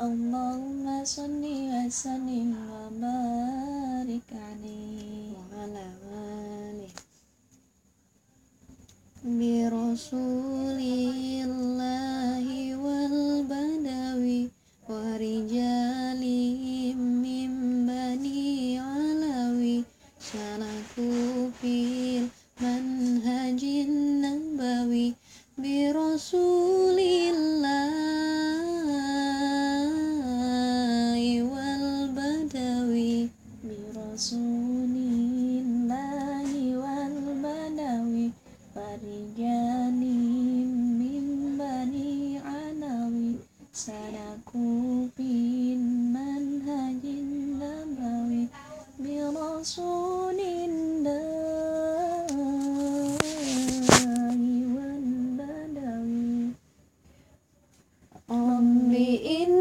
Allahumma sholli wa sallim wa barik alaihi. Wa ala bi rasulillahi wal badawi wa rijali سلكوا في المنهج النبوي برسول الله والبدوي رب إني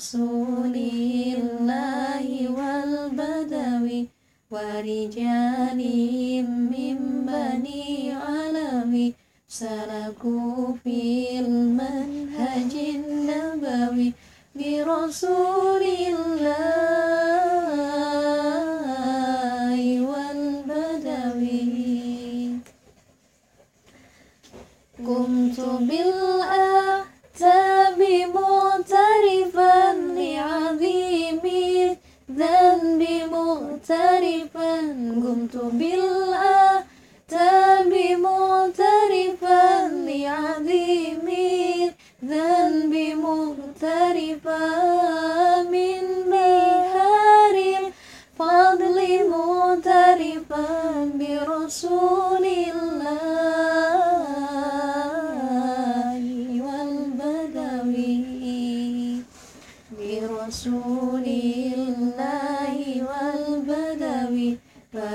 برسول الله والبدوي ورجال من بني علوي سلكوا في المنهج النبوي برسول الله والبدوي. قمت بالآتاب الذنب مغترفا قمت بالآتاب معترفا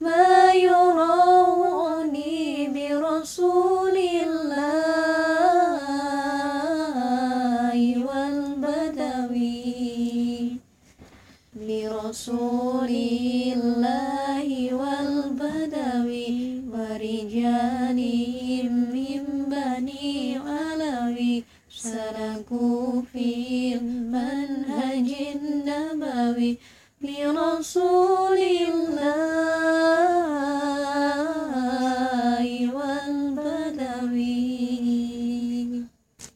ما يراعني برسول الله والبدوي برسول الله والبدوي ورجال من بني علوي سلكوا في المنهج النبوي برسول الله